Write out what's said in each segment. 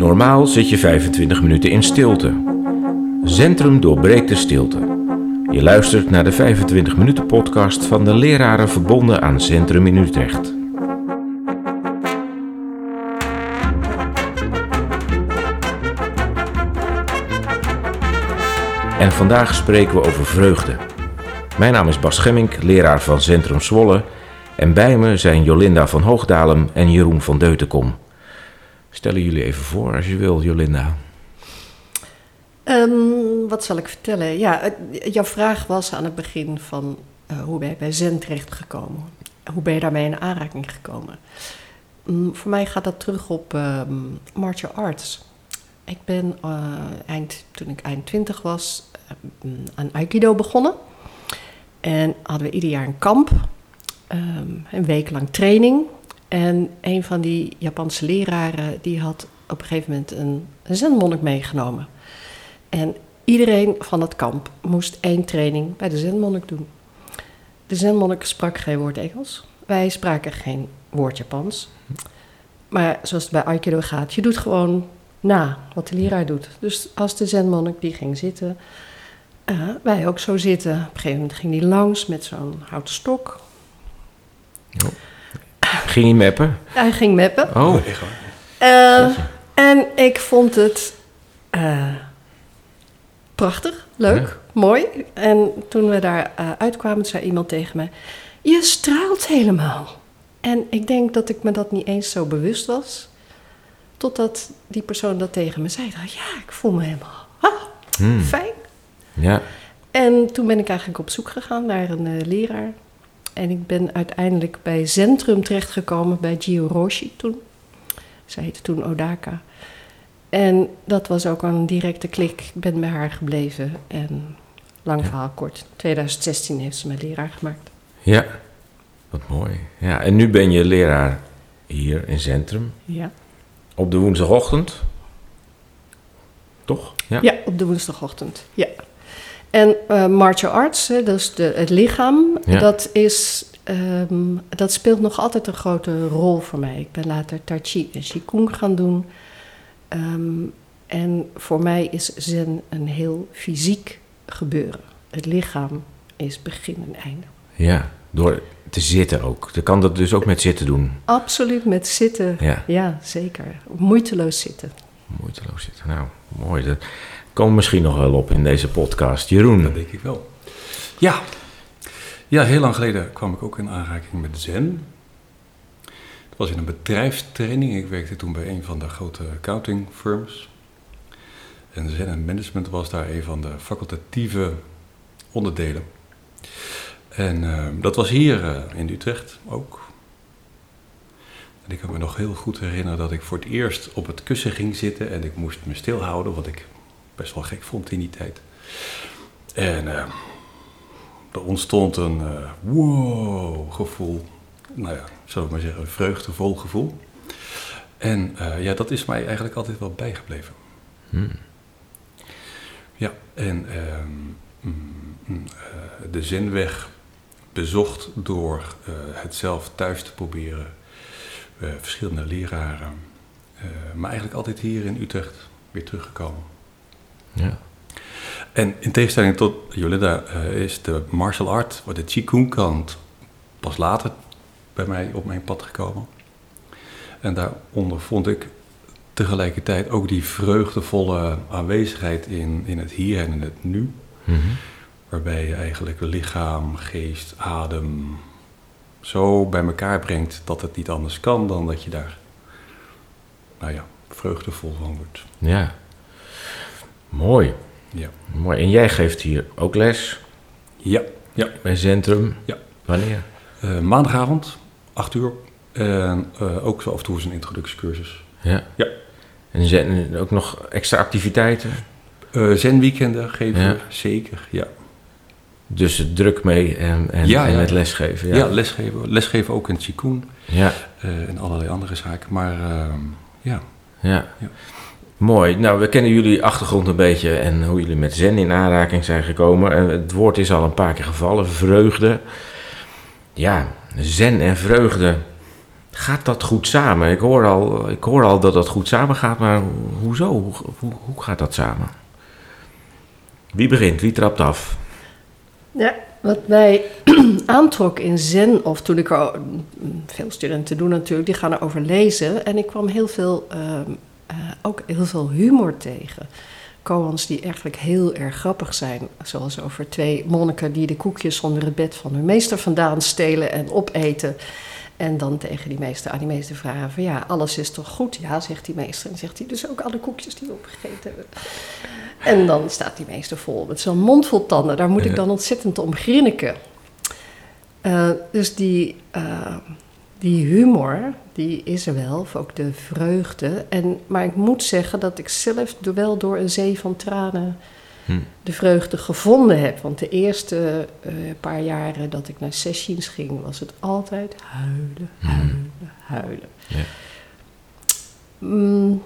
Normaal zit je 25 minuten in stilte. Centrum doorbreekt de stilte. Je luistert naar de 25 minuten podcast van de leraren verbonden aan Centrum in Utrecht. En vandaag spreken we over vreugde. Mijn naam is Bas Schemmink, leraar van Centrum Zwolle. En bij me zijn Jolinda van Hoogdalem en Jeroen van Deutenkom. Stellen jullie even voor als je wil, Jolinda. Ehm, wat zal ik vertellen? Ja, jouw vraag was aan het begin van eh, hoe ben je bij Zen terechtgekomen? Hoe ben je daarmee in aanraking gekomen? Mm, voor mij gaat dat terug op ehm, martial arts. Ik ben eh, eind, toen ik eind 20 was ehm, aan Aikido begonnen. En hadden we ieder jaar een kamp, een week lang training. En een van die Japanse leraren die had op een gegeven moment een, zenmonnik meegenomen. En iedereen van het kamp moest één training bij de zenmonnik doen. De zenmonnik sprak geen woord Engels. Wij spraken geen woord Japans. Maar zoals het bij Aikido gaat, je doet gewoon na wat de leraar doet. Dus als de zenmonnik die ging zitten, eh, wij ook zo zitten. Op een gegeven moment ging die langs met zo'n houten stok. Ging je mappen? Hij ging meppen. Oh, echt waar. Eh, en ik vond het eh, prachtig, leuk, mooi. En toen we daar eh, uitkwamen, zei iemand tegen me: Je straalt helemaal. En ik denk dat ik me dat niet eens zo bewust was. Totdat die persoon dat tegen me zei. Dacht, ja, ik voel me helemaal ah, Hmm. fijn. ja. En toen ben ik eigenlijk op zoek gegaan naar een eh, leraar. En ik ben uiteindelijk bij Centrum terechtgekomen, bij Gio Roshi toen. Zij heette toen Odaka. En dat was ook een directe klik. Ik ben bij haar gebleven. En lang verhaal kort. 2016 heeft ze mij leraar gemaakt. Ja, wat mooi. Ja, en nu ben je leraar hier in Centrum Ja, op de woensdagochtend. Toch? Ja. ja op de woensdagochtend. Ja. En eh, martial arts, hè, dus de, het lichaam, Ja. dat, is, ehm, dat speelt nog altijd een grote rol voor mij. Ik ben later Tai Chi en Qigong gaan doen. Ehm, en voor mij is Zen een heel fysiek gebeuren. Het lichaam is begin en einde. Ja, door te zitten ook. Je kan dat dus ook met zitten doen. Absoluut met zitten. Ja, Ja, zeker. Moeiteloos zitten. moeiteloos zitten. Nou, mooi. Komen misschien nog wel op in deze podcast. Jeroen. Dat denk ik wel. Ja. Ja, heel lang geleden kwam ik ook in aanraking met Zen. Het was in een bedrijfstraining. Ik werkte toen bij een van de grote accounting firms. En Zen en Management was daar een van de facultatieve onderdelen. En eh, dat was hier eh, in Utrecht ook. En ik kan me nog heel goed herinneren dat ik voor het eerst op het kussen ging zitten en ik moest me stilhouden, wat ik best wel gek vond in die tijd. En eh, er ontstond een eh, wow gevoel, nou ja, zullen we maar zeggen, een vreugdevol gevoel. En eh, ja, dat is mij eigenlijk altijd wel bijgebleven. Hmm. Ja, en ehm, mm, mm, de zenweg bezocht door het zelf thuis te proberen, verschillende leraren, maar eigenlijk altijd hier in Utrecht weer teruggekomen. Ja. En in tegenstelling tot Jolinda eh, is de martial art, of de Qigong kant, pas later bij mij op mijn pad gekomen. En daaronder vond ik tegelijkertijd ook die vreugdevolle aanwezigheid in, in het hier en in het nu. Mhm. Waarbij je eigenlijk lichaam, geest, adem zo bij elkaar brengt dat het niet anders kan dan dat je daar, nou ja, vreugdevol van wordt. Ja. Mooi. Ja. Mooi. En jij geeft hier ook les Ja, ja. bij Centrum. Ja. Wanneer? Eh, maandagavond, 8 uur. En eh, ook zo af en toe eens een introductiecursus. Ja. Ja. En zijn er ook nog extra activiteiten? Uh, zenweekenden geven Ja. zeker. Ja, Dus het druk mee en, en, Ja, en ja, het ja. lesgeven. ja. Lesgeven. Lesgeven ook in Qigong Ja. en allerlei andere zaken. Maar ehm, ja, Ja. Mooi. Nou, we kennen jullie achtergrond een beetje en hoe jullie met zen in aanraking zijn gekomen. En het woord is al een paar keer gevallen, vreugde. Ja, zen en vreugde gaat dat goed samen? Ik hoor al, ik hoor al dat dat goed samen gaat, maar hoezo? Hoe, hoe, gaat dat samen? Wie begint? Wie trapt af? Ja, wat mij aantrok in Zen, of toen ik er veel studenten doen natuurlijk, die gaan erover lezen. En ik kwam heel veel, ehm, eh, ook heel veel humor tegen. Koans die eigenlijk heel erg grappig zijn. Zoals over twee monniken die de koekjes onder het bed van hun meester vandaan stelen en opeten. En dan tegen die meester, aan die meester vragen van ja, alles is toch goed? Ja, zegt die meester. En zegt hij dus ook alle koekjes die we opgegeten hebben. En dan staat die meester vol met zo'n mond vol tanden. Daar moet ik dan ontzettend om grinniken. Uh, dus die, uh, die humor, die is er wel, of ook de vreugde. En, maar ik moet zeggen dat ik zelf wel door een zee van tranen hm. de vreugde gevonden heb. Want de eerste uh, paar jaren dat ik naar sessions ging, was het altijd huilen, hm. huilen, huilen. Ja. Mm.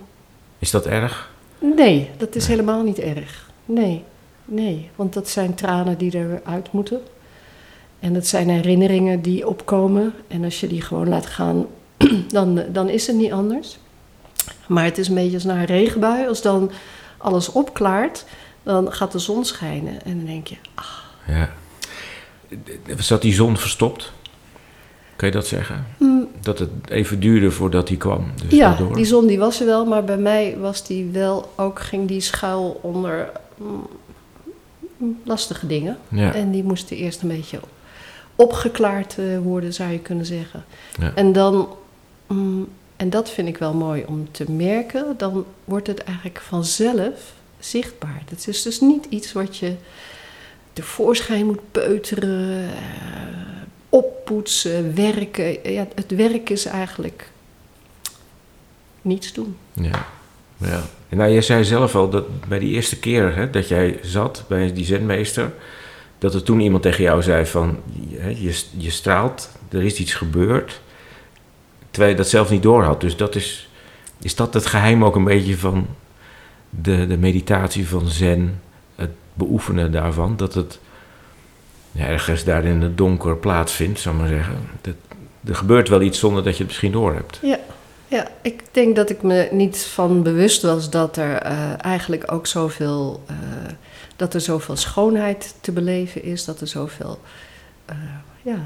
Is dat erg? Nee, dat is helemaal niet erg. Nee, nee. Want dat zijn tranen die eruit moeten. En dat zijn herinneringen die opkomen. En als je die gewoon laat gaan, dan, dan is het niet anders. Maar het is een beetje als naar een regenbui. Als dan alles opklaart, dan gaat de zon schijnen. En dan denk je, ah. Ja. Zat die zon verstopt? Kan je dat zeggen? Mm. Dat het even duurde voordat hij kwam. Dus ja, die zon die was er wel, maar bij mij was die wel ook, ging die schuil onder mm, lastige dingen. Ja. En die moesten eerst een beetje opgeklaard uh, worden, zou je kunnen zeggen. Ja. En dan, mm, en dat vind ik wel mooi om te merken, dan wordt het eigenlijk vanzelf zichtbaar. Het is dus niet iets wat je tevoorschijn moet peuteren. Uh, oppoetsen, werken. Ja, het werk is eigenlijk niets doen. Ja, ja. En nou, jij zei zelf al dat bij die eerste keer hè, dat jij zat bij die zenmeester, dat er toen iemand tegen jou zei van, je, je straalt, er is iets gebeurd, terwijl je dat zelf niet doorhad. Dus dat is, is dat het geheim ook een beetje van de, de meditatie van zen, het beoefenen daarvan, dat het ergens daar in het donker plaatsvindt, zou ik maar zeggen. Dat, er gebeurt wel iets zonder dat je het misschien door hebt. Ja, ja, ik denk dat ik me niet van bewust was dat er uh, eigenlijk ook zoveel, uh, dat er zoveel schoonheid te beleven is, dat er zoveel, uh, ja.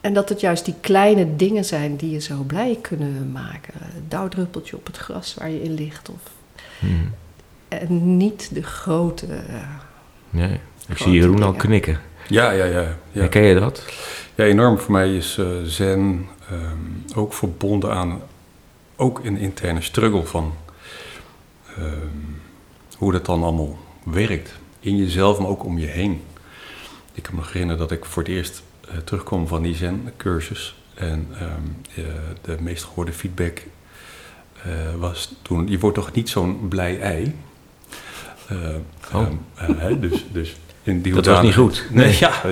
En dat het juist die kleine dingen zijn die je zo blij kunnen maken. Een dauwdruppeltje op het gras waar je in ligt. Of, hmm. En niet de grote. nee. Ik zie Jeroen al knikken. Ja, ja, ja. ja. Ken je dat? Ja, enorm. Voor mij is uh, zen um, ook verbonden aan ook een interne struggle van um, hoe dat dan allemaal werkt. In jezelf, maar ook om je heen. Ik kan me herinneren dat ik voor het eerst uh, terugkwam van die zen-cursus. En um, uh, de meest gehoorde feedback was toen... Je wordt toch niet zo'n blij ei? oh. dus, dus in die dat was niet goed. Nee, ja,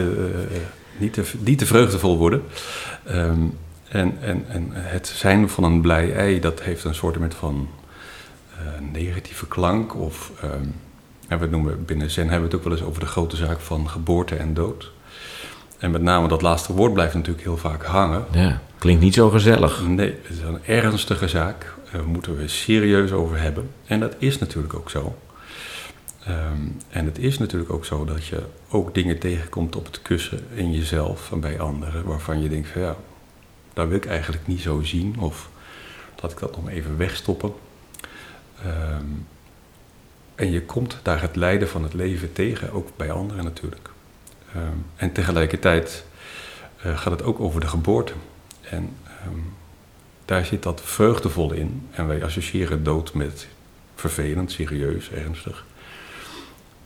niet, te, niet te vreugdevol worden. Um, en, en, en het zijn van een blij ei, dat heeft een soort van negatieve klank. Of um, we noemen binnen Zen hebben we het ook wel eens over de grote zaak van geboorte en dood. En met name dat laatste woord blijft natuurlijk heel vaak hangen. Ja, klinkt niet zo gezellig. Nee, het is een ernstige zaak. Daar moeten we serieus over hebben. En dat is natuurlijk ook zo. Um, en het is natuurlijk ook zo dat je ook dingen tegenkomt op het kussen in jezelf en bij anderen, waarvan je denkt van ja, dat wil ik eigenlijk niet zo zien, of dat ik dat nog even wegstoppen. Um, en je komt daar het lijden van het leven tegen, ook bij anderen natuurlijk. Um, en tegelijkertijd uh, gaat het ook over de geboorte. En daar zit dat vreugdevol in. En wij associëren dood met vervelend, serieus, ernstig.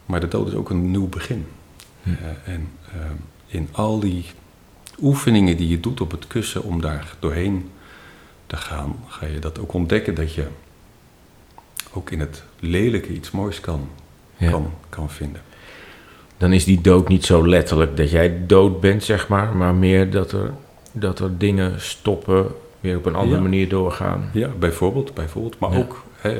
Maar de dood is ook een nieuw begin. Hm. Uh, en uh, in al die oefeningen die je doet op het kussen om daar doorheen te gaan, ga je dat ook ontdekken dat je ook in het lelijke iets moois kan, ja. kan, kan vinden. Dan is die dood niet zo letterlijk dat jij dood bent, zeg maar, maar meer dat er, dat er dingen stoppen, weer op een andere ja. manier doorgaan. Ja, bijvoorbeeld, bijvoorbeeld. Maar ja. ook hè,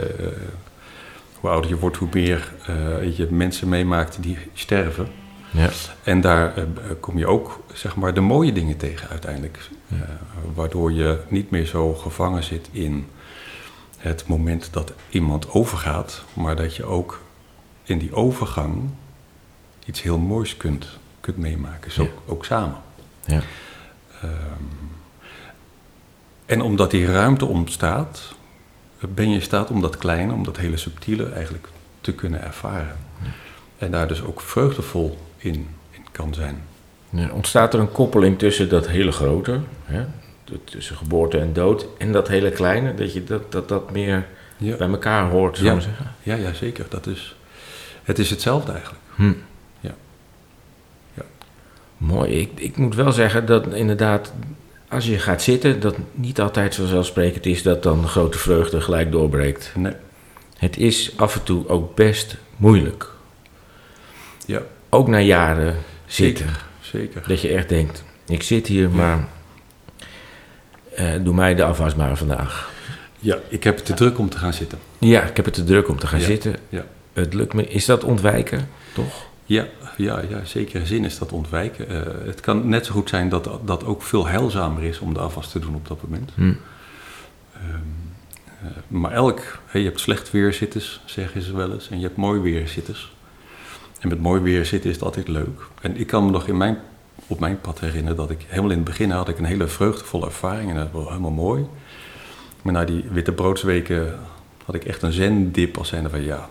hoe ouder je wordt, hoe meer uh, je mensen meemaakt die sterven. Ja. En daar eh, kom je ook zeg maar, de mooie dingen tegen uiteindelijk. Ja. Eh, waardoor je niet meer zo gevangen zit in het moment dat iemand overgaat, maar dat je ook in die overgang iets heel moois kunt, kunt meemaken. Zo, Ja. Ook samen. Ja. Ehm, en omdat die ruimte ontstaat, ben je in staat om dat kleine, om dat hele subtiele eigenlijk te kunnen ervaren. En daar dus ook vreugdevol in, in kan zijn. Ja, ontstaat er een koppeling tussen dat hele grote, hè, tussen geboorte en dood, en dat hele kleine, dat je dat, dat, dat meer Ja, bij elkaar hoort, zou Ja. zeggen? ja, ja zeker. Dat is, het is hetzelfde eigenlijk. Hm. Ja. Ja. Mooi. Ik, ik moet wel zeggen dat inderdaad, als je gaat zitten, dat niet altijd vanzelfsprekend is dat dan de grote vreugde gelijk doorbreekt. Nee. Het is af en toe ook best moeilijk. Ja, Ook na jaren zitten. zeker. Dat je echt denkt, ik zit hier, maar eh, doe mij de afwas maar vandaag. Ja, ik heb het te druk om te gaan zitten. Ja, ik heb het te druk om te gaan Ja, zitten. ja. Het lukt me. Is dat ontwijken, toch? Ja, ja, ja zeker zin is dat ontwijken. Eh, het kan net zo goed zijn dat dat ook veel heilzamer is om de afwas te doen op dat moment. Hm. Ehm, eh, maar elk, je hebt slecht weerzitters, zeggen ze wel eens, en je hebt mooi weerzitters. En met mooi weer zitten is het altijd leuk. En ik kan me nog in mijn, op mijn pad herinneren dat ik helemaal in het begin had ik een hele vreugdevolle ervaring en dat was helemaal mooi. Maar na die witte broodsweken had ik echt een zendip als zijnde van ja,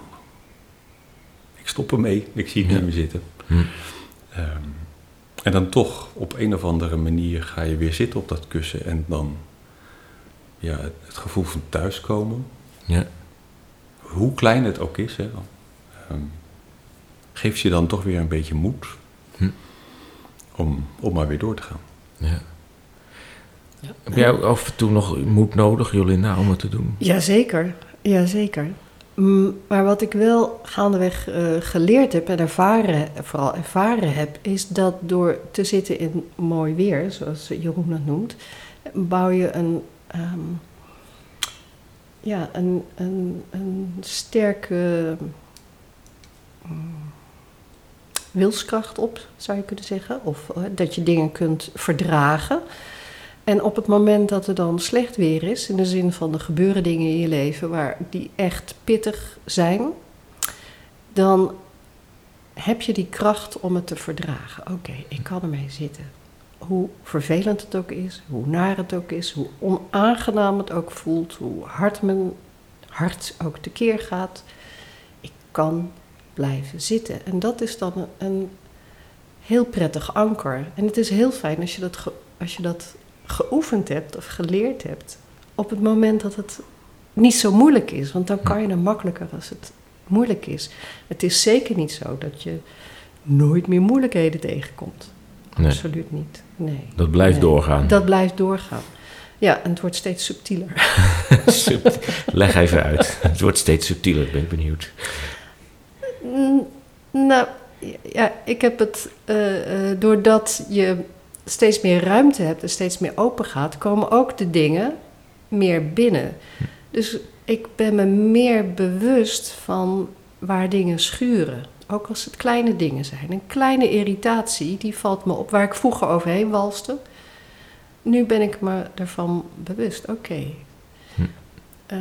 ik stop ermee, ik zie het Ja. niet meer zitten. Hm. Ehm, en dan toch op een of andere manier ga je weer zitten op dat kussen en dan ja, het, het gevoel van thuiskomen, Ja. hoe klein het ook is, hè, ehm, geeft je dan toch weer een beetje moed. Om, om maar weer door te gaan. ja. Heb jij ook af en toe nog moed nodig, Jolinda, om het te doen? Jazeker, jazeker. Mm, Maar wat ik wel gaandeweg eh, geleerd heb en ervaren, vooral ervaren heb, is dat door te zitten in mooi weer, zoals Jeroen dat noemt, bouw je een, ehm, ja, een, een, een sterke mm, wilskracht op, zou je kunnen zeggen. Of eh, dat je dingen kunt verdragen. En op het moment dat er dan slecht weer is, in de zin van er gebeuren dingen in je leven waar die echt pittig zijn, dan heb je die kracht om het te verdragen. Oké, ik kan ermee zitten. Hoe vervelend het ook is, hoe naar het ook is, hoe onaangenaam het ook voelt, hoe hard mijn hart ook tekeer gaat. Ik kan blijven zitten. En dat is dan een, heel prettig anker. En het is heel fijn als je dat, ge- als je dat geoefend hebt of geleerd hebt. Op het moment dat het niet zo moeilijk is. Want dan kan je er makkelijker als het moeilijk is. Het is zeker niet zo dat je nooit meer moeilijkheden tegenkomt. Nee, Absoluut niet. Nee. dat blijft Nee. doorgaan. Dat blijft doorgaan. Ja, en het wordt steeds subtieler. Sub- Leg even uit. Het wordt steeds subtieler, ben ik benieuwd. Nou, ja, ik heb het, eh, eh, doordat je steeds meer ruimte hebt en steeds meer open gaat, komen ook de dingen meer binnen. Dus ik ben me meer bewust van waar dingen schuren. Ook als het kleine dingen zijn. Een kleine irritatie, die valt me op waar ik vroeger overheen walste. Nu ben ik me ervan bewust. Oké. Hm. Eh,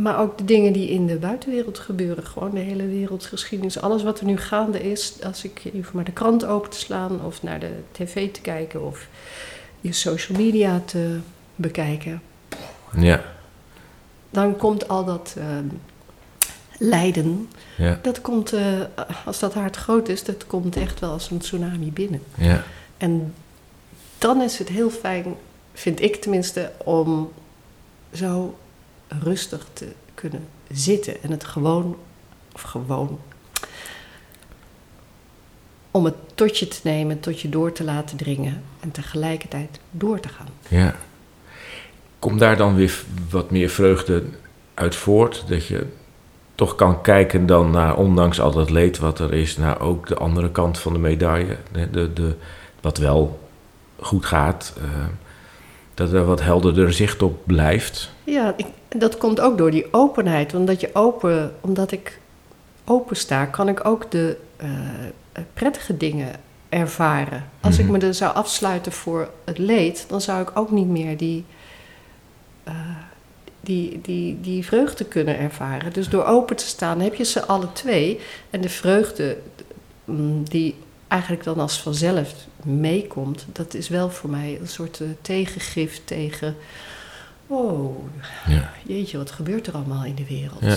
maar ook de dingen die in de buitenwereld gebeuren. Gewoon de hele wereldgeschiedenis. Alles wat er nu gaande is. Als ik even maar de krant open te slaan. Of naar de tv te kijken. Of je social media te bekijken. Ja, Dan komt al dat eh, lijden. ja, Dat komt, eh, als dat hard groot is. Dat komt echt wel als een tsunami binnen. ja. En dan is het heel fijn, vind ik tenminste, om zo rustig te kunnen zitten en het gewoon, of gewoon, om het tot je te nemen, tot je door te laten dringen en tegelijkertijd door te gaan. Ja. Komt daar dan weer wat meer vreugde uit voort? Dat je toch kan kijken dan naar, ondanks al dat leed wat er is, naar ook de andere kant van de medaille. De, de, de, wat wel goed gaat. eh, dat er wat helderder zicht op blijft. Ja, ik, dat komt ook door die openheid. Omdat, je open, omdat ik open sta, kan ik ook de, eh, prettige dingen ervaren. Als Mhm. ik me er zou afsluiten voor het leed, dan zou ik ook niet meer die, eh, die, die, die vreugde kunnen ervaren. Dus door open te staan heb je ze alle twee. En de vreugde mm, die eigenlijk dan als vanzelf meekomt, dat is wel voor mij een soort eh, tegengif tegen. Oh, Ja. jeetje, wat gebeurt er allemaal in de wereld? Ja.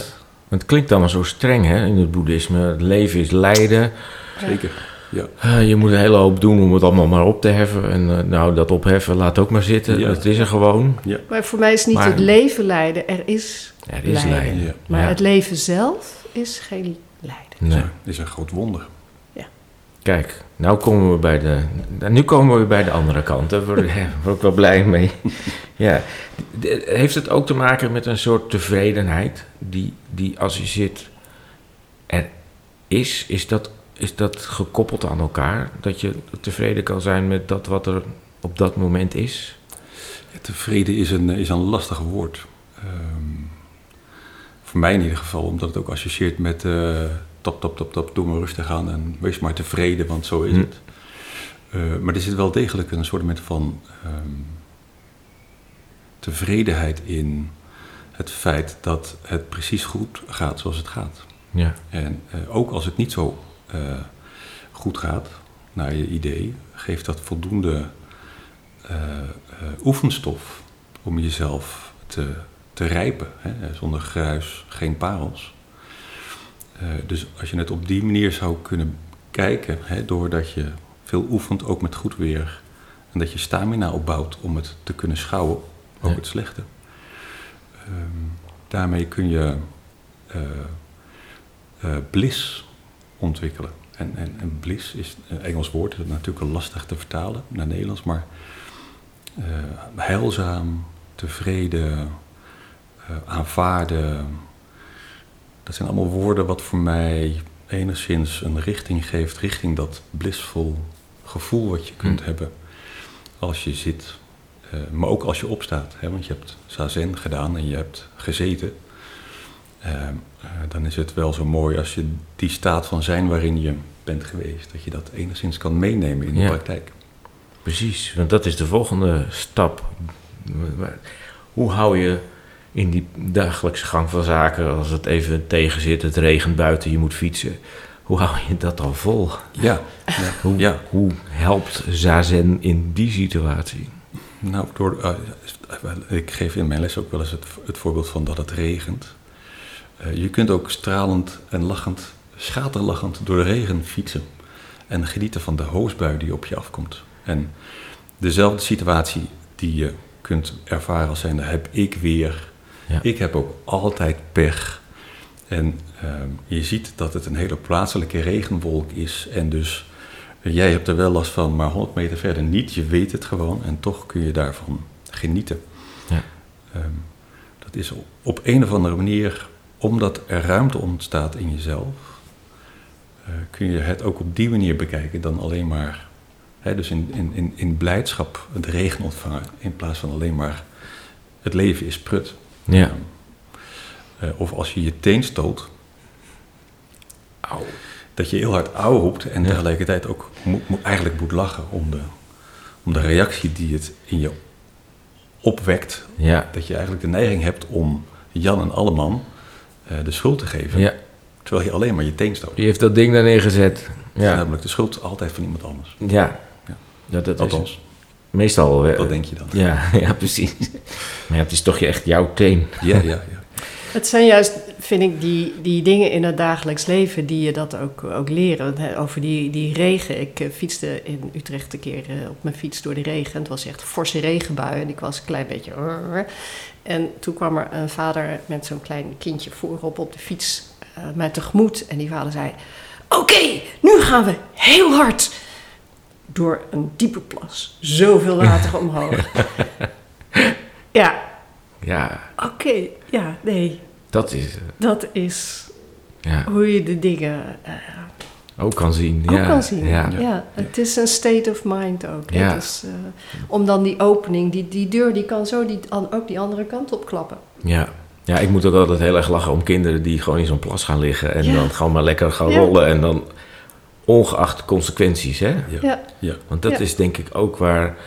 Het klinkt allemaal zo streng hè, in het boeddhisme. Het leven is lijden. Zeker. Ja. Eh, je moet een hele hoop doen om het allemaal maar op te heffen. En eh, nou, dat opheffen, laat ook maar zitten. Ja. Het is er gewoon. Maar voor mij is niet Maar- het leven lijden, er is Er is Lijden. lijden. Ja. Maar Ja. het leven zelf is geen lijden. Nee. Het is een groot wonder. Kijk, nou komen we bij de, nu komen we bij de andere kant. Daar word, ik- wel blij mee. Ja. Heeft het ook te maken met een soort tevredenheid die, die als je zit er is? Is dat, is dat gekoppeld aan elkaar? Dat je tevreden kan zijn met dat wat er op dat moment is? Ja, tevreden is een, is een lastig woord. Ehm, voor mij in ieder geval, omdat het ook associeert met eh tap, tap, tap, tap, doe maar rustig aan en wees maar tevreden, want zo is Hm. het. Eh, maar er zit wel degelijk een soort met van ehm, tevredenheid in het feit dat het precies goed gaat zoals het gaat. Ja. En eh, ook als het niet zo eh, goed gaat, naar je idee, geeft dat voldoende oefenstof om jezelf te, te rijpen. Hè? Zonder gruis geen parels. Eh, dus als je het op die manier zou kunnen kijken, hè, doordat je veel oefent, ook met goed weer, en dat je stamina opbouwt om het te kunnen schouwen, ook Ja. het slechte. Ehm, daarmee kun je eh, eh, bliss ontwikkelen. En, en, en bliss is een Engels woord, dat is natuurlijk lastig te vertalen naar Nederlands, maar heilzaam, tevreden, aanvaarden. Dat zijn allemaal woorden wat voor mij enigszins een richting geeft, richting dat blissvol gevoel wat je kunt Hm. hebben als je zit, eh, maar ook als je opstaat. Hè? Want je hebt zazen gedaan en je hebt gezeten. Ehm, eh, dan is het wel zo mooi als je die staat van zijn waarin je bent geweest, dat je dat enigszins kan meenemen in de Ja. praktijk. Precies, want dat is de volgende stap. Hoe hou je in die dagelijkse gang van zaken, als het even tegen zit, het regent buiten, je moet fietsen, hoe hou je dat dan vol? Ja, ja. Hoe, Ja. hoe helpt zazen in die situatie? Nou, door, eh, ik geef in mijn les ook wel eens het, het voorbeeld van dat het regent. Eh, je kunt ook stralend en lachend, schaterlachend door de regen fietsen. En genieten van de hoosbui die op je afkomt. En dezelfde situatie die je kunt ervaren als zijnde heb ik weer. Ja. Ik heb ook altijd pech. En ehm, je ziet dat het een hele plaatselijke regenwolk is. En dus eh, jij hebt er wel last van, maar 100 meter verder niet. Je weet het gewoon en toch kun je daarvan genieten. Ja. Ehm, dat is op- een of andere manier, omdat er ruimte ontstaat in jezelf, eh, kun je het ook op die manier bekijken dan alleen maar, hè, dus in, in, in, in blijdschap de regen ontvangen, in plaats van alleen maar het leven is prut. Ja. Eh, of als je je teen stoot, dat je heel hard auw roept en Ja. tegelijkertijd ook eigenlijk moet lachen om de, om de reactie die het in je opwekt. Ja. Dat je eigenlijk de neiging hebt om Jan en Alleman eh, de schuld te geven. ja, Terwijl je alleen maar je teen stoot. die heeft dat ding daar neergezet. Ja, Namelijk de schuld altijd van iemand anders. ja. Ja. Dat, dat is Althans, meestal... eh, dat denk je dan. Ja, ja, precies. Maar ja, het is toch je echt jouw teen. Ja, ja, ja. Het zijn juist, vind ik, die, die dingen in het dagelijks leven die je dat ook, ook leren. Over die, die regen. Ik eh, fietste in Utrecht een keer eh, op mijn fiets door de regen. Het was echt een forse regenbui en ik was een klein beetje... En toen kwam er een vader met zo'n klein kindje voorop op de fiets eh mij tegemoet. En die vader zei, oké, nu gaan we heel hard door een diepe plas. Zoveel water omhoog. ja, Ja, oké, ja, nee. dat is... eh, Dat is Ja, hoe je de dingen eh, ook kan zien. ook ja, kan zien. Ja. Ja. het is een state of mind ook. Ja. Dus, eh, om dan die opening, die, die deur, die kan zo die, ook die andere kant op klappen. Ja. ja, ik moet ook altijd heel erg lachen om kinderen die gewoon in zo'n plas gaan liggen en Ja. dan gewoon maar lekker gaan rollen en dan ongeacht consequenties, hè? Ja. Ja. Want dat Ja. is denk ik ook waar.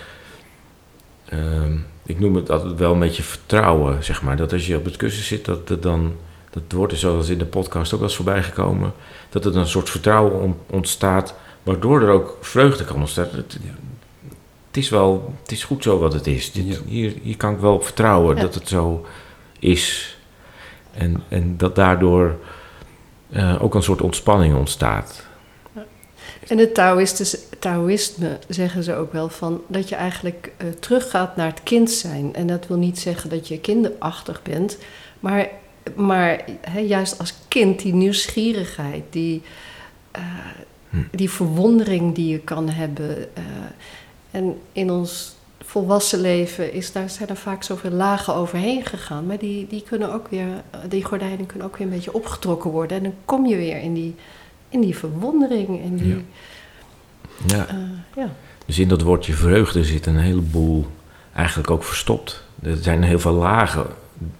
ehm, ik noem het altijd wel een beetje vertrouwen, zeg maar. Dat als je op het kussen zit, dat het dan. Dat wordt er zoals in de podcast ook wel eens voorbij gekomen. Dat er een soort vertrouwen on- ontstaat. Waardoor er ook vreugde kan ontstaan. Het, is wel. Het is goed zo wat het is. Dit- Ja. hier, hier kan ik wel op vertrouwen Ja. dat het zo is. En, en dat daardoor eh, ook een soort ontspanning ontstaat. En het Taoïstische- Taoïsme zeggen ze ook wel van dat je eigenlijk eh, teruggaat naar het kind zijn. En dat wil niet zeggen dat je kinderachtig bent, maar, maar juist als kind die nieuwsgierigheid, die, eh, Hm. die verwondering die je kan hebben. eh, en in ons volwassen leven is daar, zijn er vaak zoveel lagen overheen gegaan, maar die, die kunnen ook weer, die gordijnen kunnen ook weer een beetje opgetrokken worden. En dan kom je weer in die, in die verwondering en die. Ja. Ja. eh, ja. Dus in dat woordje vreugde zit een heleboel eigenlijk ook verstopt. Er zijn heel veel lagen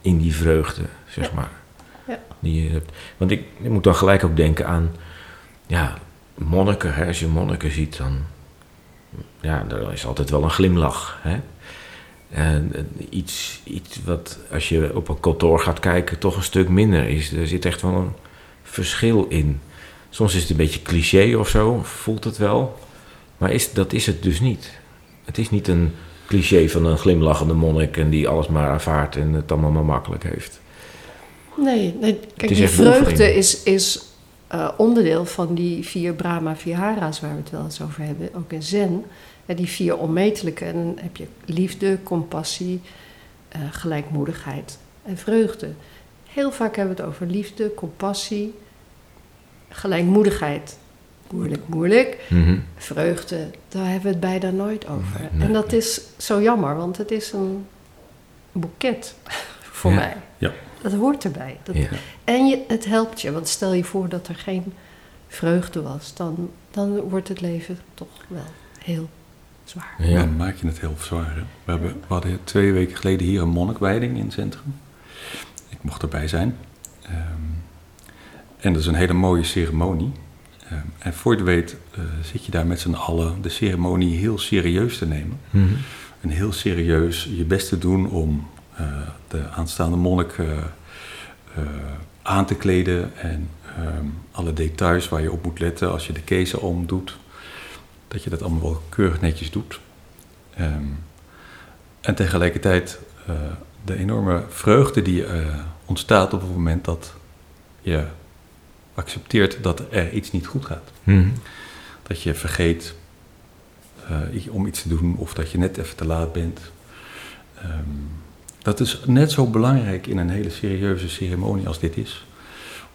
in die vreugde, zeg Ja. maar. Ja. Die je hebt. Want ik, ik moet dan gelijk ook denken aan ja, monniken. Hè. Als je monniken ziet, dan ja, er is altijd wel een glimlach. Hè. En iets, iets wat, als je op een kantoor gaat kijken, toch een stuk minder is. Er zit echt wel een verschil in. Soms is het een beetje cliché of zo, voelt het wel. Maar is, dat is het dus niet. Het is niet een cliché van een glimlachende monnik en die alles maar aanvaardt en het allemaal maar makkelijk heeft. Nee, nee kijk, die vreugde is, is eh, onderdeel van die vier Brahma Vihara's waar we het wel eens over hebben, ook in Zen. Ja, die vier onmetelijke. En dan heb je liefde, compassie, eh, gelijkmoedigheid en vreugde. Heel vaak hebben we het over liefde, compassie, gelijkmoedigheid. Moeilijk, moeilijk. Mhm. Vreugde, daar hebben we het bijna nooit over. Nee, nee, en dat nee. is zo jammer, want het is een boeket voor Ja. mij. Ja. Dat hoort erbij. Dat, Ja. En je, het helpt je, want stel je voor dat er geen vreugde was, dan, dan wordt het leven toch wel heel zwaar. Ja. Dan maak je het heel zwaar. hè. We, hebben, we hadden twee weken geleden hier een monnikwijding in het centrum. Ik mocht erbij zijn. Ehm, en dat is een hele mooie ceremonie. Ehm, en voor je het weet eh, zit je daar met z'n allen de ceremonie heel serieus te nemen. Mhm. En heel serieus je best te doen om eh, de aanstaande monnik eh, eh, aan te kleden. En ehm, alle details waar je op moet letten als je de kezen omdoet. Dat je dat allemaal wel keurig netjes doet. Ehm, en tegelijkertijd eh, de enorme vreugde die eh, ontstaat op het moment dat je accepteert dat er iets niet goed gaat. Mhm. Dat je vergeet eh, om iets te doen of dat je net even te laat bent. Ehm, dat is net zo belangrijk in een hele serieuze ceremonie als dit is.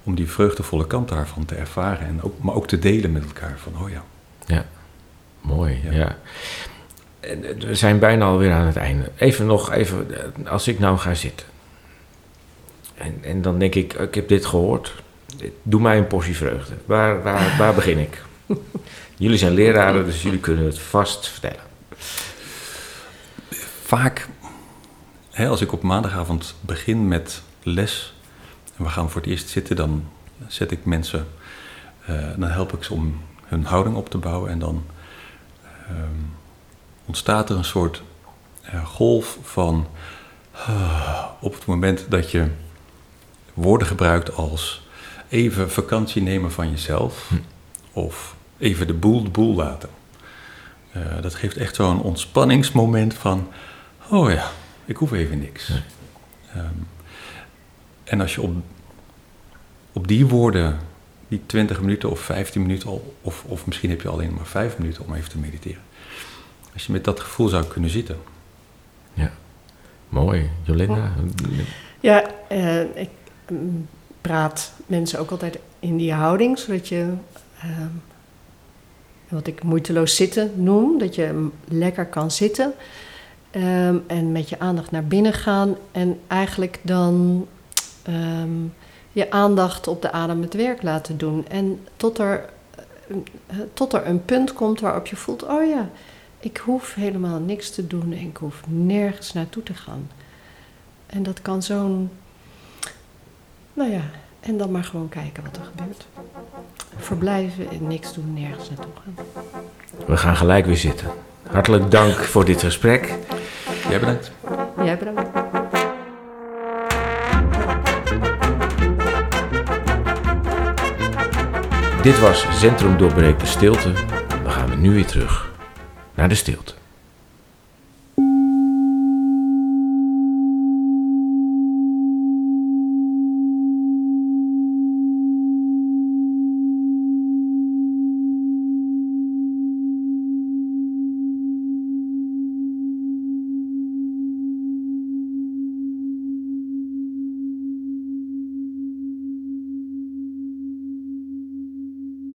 Om die vreugdevolle kant daarvan te ervaren, en ook, maar ook te delen met elkaar. Van, oh ja, Mooi, ja. Ja. En, eh, We zijn bijna alweer aan het einde. Even nog, even, eh, als ik nou ga zitten. En, en dan denk ik, ik heb dit gehoord. Doe mij een portie vreugde. Waar, waar, waar begin ik? Jullie zijn leraren, dus jullie kunnen het vast vertellen. vaak, hè, als ik op maandagavond begin met les en we gaan voor het eerst zitten, dan zet ik mensen, eh, dan help ik ze om hun houding op te bouwen en dan ehm, ontstaat er een soort eh, golf van ah, op het moment dat je woorden gebruikt als even vakantie nemen van jezelf Hm. of even de boel de boel laten. Eh, dat geeft echt zo'n ontspanningsmoment van, oh ja, ik hoef even niks. Ehm, en als je op, op die woorden, die 20 minuten of 15 minuten, al, of, of misschien heb je alleen maar 5 minuten om even te mediteren. Als je met dat gevoel zou kunnen zitten. Mooi, Jolinda. Ja, eh, ik mm, praat mensen ook altijd in die houding, zodat je, ehm, wat ik moeiteloos zitten noem, dat je lekker kan zitten ehm, en met je aandacht naar binnen gaan en eigenlijk dan ehm, je aandacht op de adem het werk laten doen. En tot er, eh, tot er een punt komt waarop je voelt, oh ja, ik hoef helemaal niks te doen en ik hoef nergens naartoe te gaan. En dat kan zo'n, nou ja, En dan maar gewoon kijken wat er gebeurt. Verblijven en niks doen, nergens naartoe gaan. We gaan gelijk weer zitten. Hartelijk dank voor dit gesprek. Jij bedankt. Jij bedankt. Dit was Centrum Doorbreekt de Stilte. Dan gaan we nu weer terug naar de stilte.